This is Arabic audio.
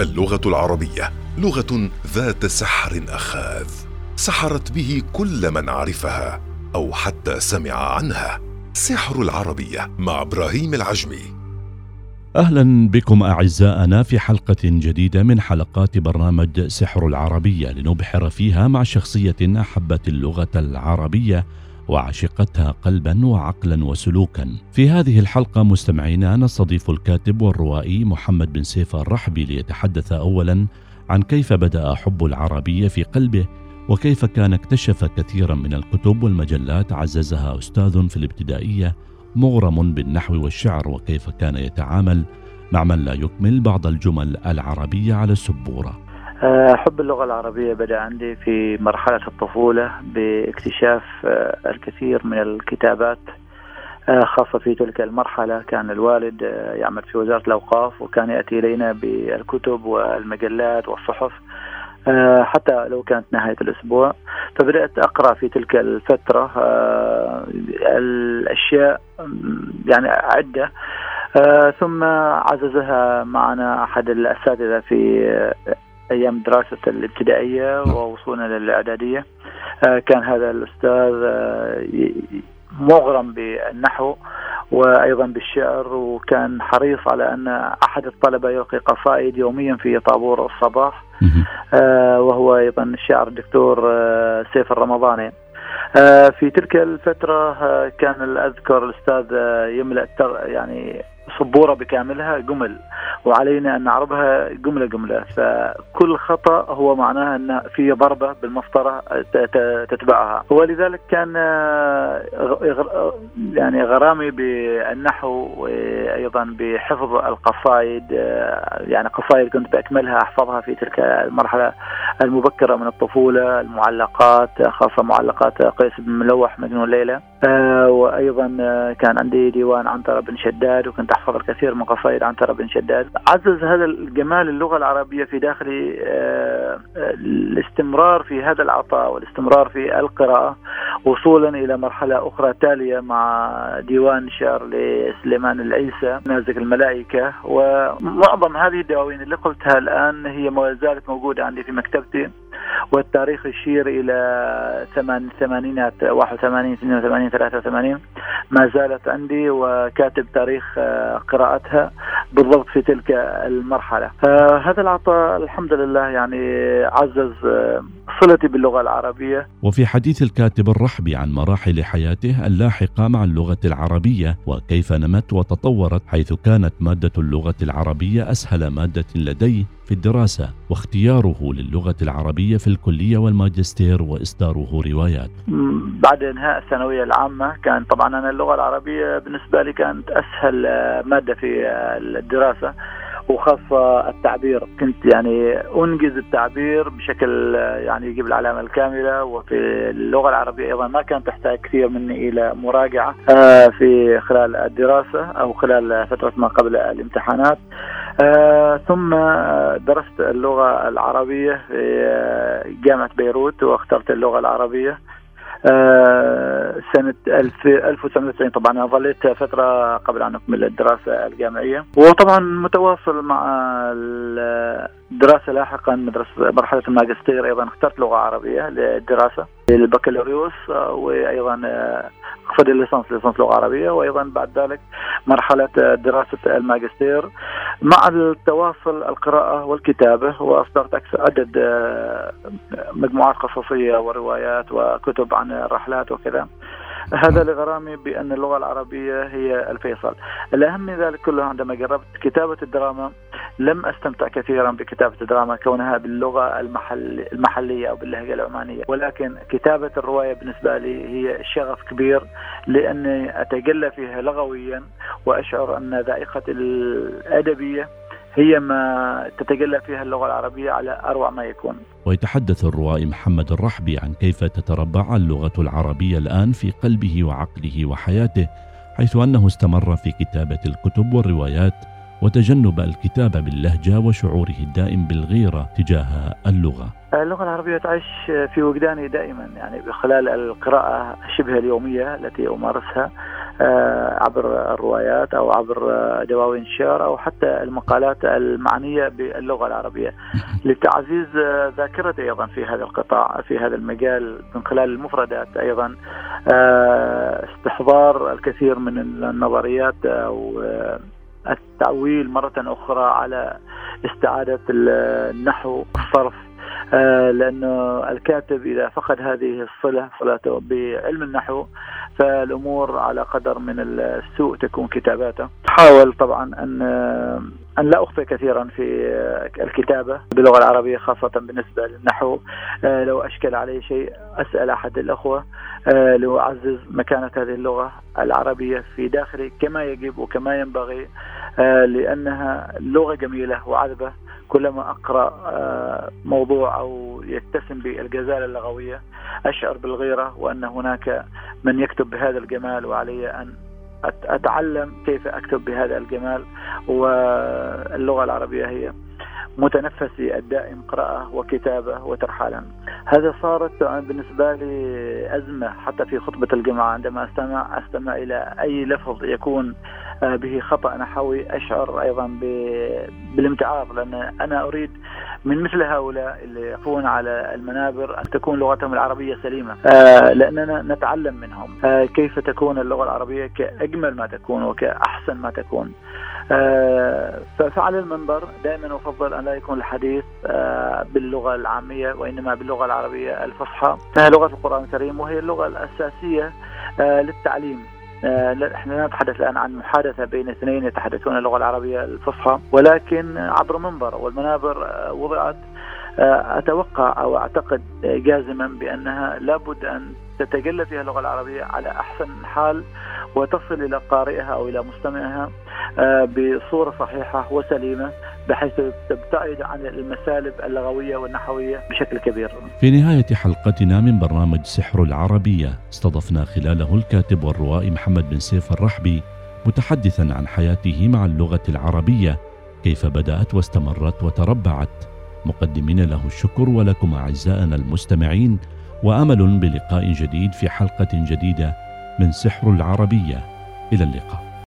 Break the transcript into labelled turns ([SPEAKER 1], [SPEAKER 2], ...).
[SPEAKER 1] اللغة العربية لغة ذات سحر أخاذ سحرت به كل من عرفها أو حتى سمع عنها. سحر العربية مع إبراهيم العجمي.
[SPEAKER 2] أهلا بكم أعزائنا في حلقة جديدة من حلقات برنامج سحر العربية لنبحر فيها مع شخصية أحبت اللغة العربية وعشقتها قلبا وعقلا وسلوكا. في هذه الحلقة مستمعينا نستضيف الكاتب والروائي محمد بن سيف الرحبي ليتحدث اولا عن كيف بدأ حب العربيه في قلبه وكيف كان اكتشف كثيرا من الكتب والمجلات عززها أستاذ في الابتدائية مغرم بالنحو والشعر وكيف كان يتعامل مع من لا يكمل بعض الجمل العربية على السبورة.
[SPEAKER 3] آه، حب اللغة العربية بدأ عندي في مرحلة الطفولة باكتشاف آه، الكثير من الكتابات آه، خاصة في تلك المرحلة. كان الوالد يعمل في وزارة الأوقاف وكان يأتي إلينا بالكتب والمجلات والصحف حتى لو كانت نهاية الأسبوع. فبدأت أقرأ في تلك الفترة الأشياء يعني عدة ثم عززها معنا أحد الأساتذة في أيام دراسة الابتدائية نعم. ووصولنا للاعداديه آه، كان هذا الأستاذ آه، مغرم بالنحو وأيضا بالشعر وكان حريص على أن أحد الطلبة يلقي قصائد يوميا في طابور الصباح. آه، وهو أيضا الشاعر الدكتور سيف الرمضاني. في تلك الفترة كان أذكر الأستاذ يملأ يعني سبورة بكاملها جمل. وعلينا أن نعرضها جملة جملة. فكل خطأ هو معناها أن في ضربة بالمسطرة تتبعها. ولذلك كان يعني غرامي بالنحو وأيضا بحفظ القصائد يعني قصائد كنت بأكملها أحفظها في تلك المرحلة المبكرة من الطفولة المعلقات خاصة معلقات قيس بن ملوح مجنون ليلى. وأيضا كان عندي ديوان عنترة بن شداد وكنت أحفظ الكثير من قصائد عنترة بن شداد. عزز هذا الجمال اللغة العربية في داخلي آه، الاستمرار في هذا العطاء والاستمرار في القراءة وصولا إلى مرحلة أخرى تالية مع ديوان شعر لسليمان العيسى نازك الملائكة. ومعظم هذه الدواوين اللي قلتها الآن هي ما زالت موجودة عندي في مكتبتي. والتاريخ يشير ثمان ثمانينات 81 82 83 ما زالت عندي وكاتب تاريخ آه، قراءتها بالضبط في تلك المرحلة. آه، هذا العطاء الحمد لله يعني عزز آه، صلتي باللغة العربية.
[SPEAKER 2] وفي حديث الكاتب الرحبي عن مراحل حياته اللاحقة مع اللغة العربية وكيف نمت وتطورت حيث كانت مادة اللغة العربية أسهل مادة لديه في الدراسة واختياره للغة العربية في الكلية والماجستير وإصداره روايات.
[SPEAKER 3] بعد إنهاء الثانوية العامة كان طبعا أنا اللغة العربية بالنسبة لي كانت أسهل مادة في الدراسة. وخاصة التعبير. كنت يعني أنجز التعبير بشكل يعني يجيب العلامة الكاملة وفي اللغة العربية أيضا ما كانت تحتاج كثير مني إلى مراجعة آه، في خلال الدراسة أو خلال فترة ما قبل الامتحانات. آه ثم درست اللغة العربية في آه، جامعة بيروت واخترت اللغة العربية. آه سنة 1990 طبعا أنا ظليت فترة قبل أن أكمل الدراسة الجامعية. وطبعا متواصل مع الدراسة لاحقا مدرسة مرحلة الماجستير. أيضا اخترت لغة عربية للدراسة للبكالوريوس آه، اقصد الليسانس ليسانس لغة عربية. وأيضا بعد ذلك مرحلة دراسة الماجستير. مع التواصل القراءة والكتابة واصدرت عدد آه، مجموعات قصصيه وروايات وكتب عن الرحلات وكذا. هذا لغرامي بأن اللغة العربية هي الفيصل. الأهم من ذلك كله عندما جربت كتابة الدراما لم أستمتع كثيرا بكتابة الدراما كونها باللغة المحل المحلية أو باللهجة العمانية. ولكن كتابة الرواية بالنسبة لي هي شغف كبير لأني أتجلى فيها لغويا وأشعر أن ذائقة الأدبية هي ما تتجلى فيها اللغة العربية على أروع ما يكون.
[SPEAKER 2] ويتحدث الروائي محمد الرحبي عن كيف تتربع اللغة العربية الآن في قلبه وعقله وحياته حيث أنه استمر في كتابة الكتب والروايات وتجنب الكتابة باللهجة وشعوره الدائم بالغيرة تجاه اللغة.
[SPEAKER 3] اللغة العربية تعيش في وجداني دائما يعني خلال القراءة شبه اليومية التي أمارسها عبر الروايات أو عبر دواوين الشعر أو حتى المقالات المعنية باللغة العربية. لتعزيز ذاكرتي أيضا في هذا القطاع في هذا المجال من خلال المفردات أيضا استحضار الكثير من النظريات أو التعويل مرة أخرى على استعادة النحو الصرف آه، لأنه الكاتب إذا فقد هذه الصلة صلته بعلم النحو فالأمور على قدر من السوء تكون كتاباته. حاول طبعا أن أن لا أخفي كثيرا في الكتابة باللغة العربية خاصة بالنسبة للنحو. آه، لو أشكل علي شيء أسأل أحد الأخوة. آه، لأعزز مكانة هذه اللغة العربية في داخلي كما يجب وكما ينبغي لأنها لغة جميلة وعذبة. كلما أقرأ آه، موضوع أو يتسم بالغزاله اللغوية أشعر بالغيرة وأن هناك من يكتب بهذا الجمال وعلي أن أتعلم كيف أكتب بهذا الجمال. واللغة العربية هي متنفسي الدائم قراءة وكتابة وترحالا. هذا صارت بالنسبة لي أزمة حتى في خطبة الجمعة عندما أستمع أستمع إلى أي لفظ يكون آه، به خطأ. نحوي أشعر أيضا بالامتعاض لأن أنا أريد من مثل هؤلاء اللي يقفون على المنابر أن تكون لغتهم العربية سليمة. آه، لأننا نتعلم منهم. آه، كيف تكون اللغة العربية كأجمل ما تكون وكأحسن ما تكون. فعلى المنبر دائما أفضل أن لا يكون الحديث باللغة العامية وإنما باللغة العربية الفصحى. فهي لغة القرآن الكريم وهي اللغة الأساسية للتعليم. آه، إحنا لا نتحدث الآن عن محادثة بين اثنين يتحدثون اللغة العربية الفصحى ولكن عبر منبر والمنابر آه، وضعت آه، أتوقع أو أعتقد جازما بأنها لابد أن تتجلى فيها اللغة العربية على أحسن حال وتصل إلى قارئها أو إلى مستمعها بصورة صحيحة وسليمة. بحيث تبتعد عن المسالب اللغوية والنحوية بشكل كبير.
[SPEAKER 2] في نهاية حلقتنا من برنامج سحر العربية استضفنا خلاله الكاتب والروائي محمد بن سيف الرحبي متحدثا عن حياته مع اللغة العربية كيف بدأت واستمرت وتربعت. مقدمين له الشكر ولكم أعزائنا المستمعين وأمل بلقاء جديد في حلقة جديدة من سحر العربية. إلى اللقاء.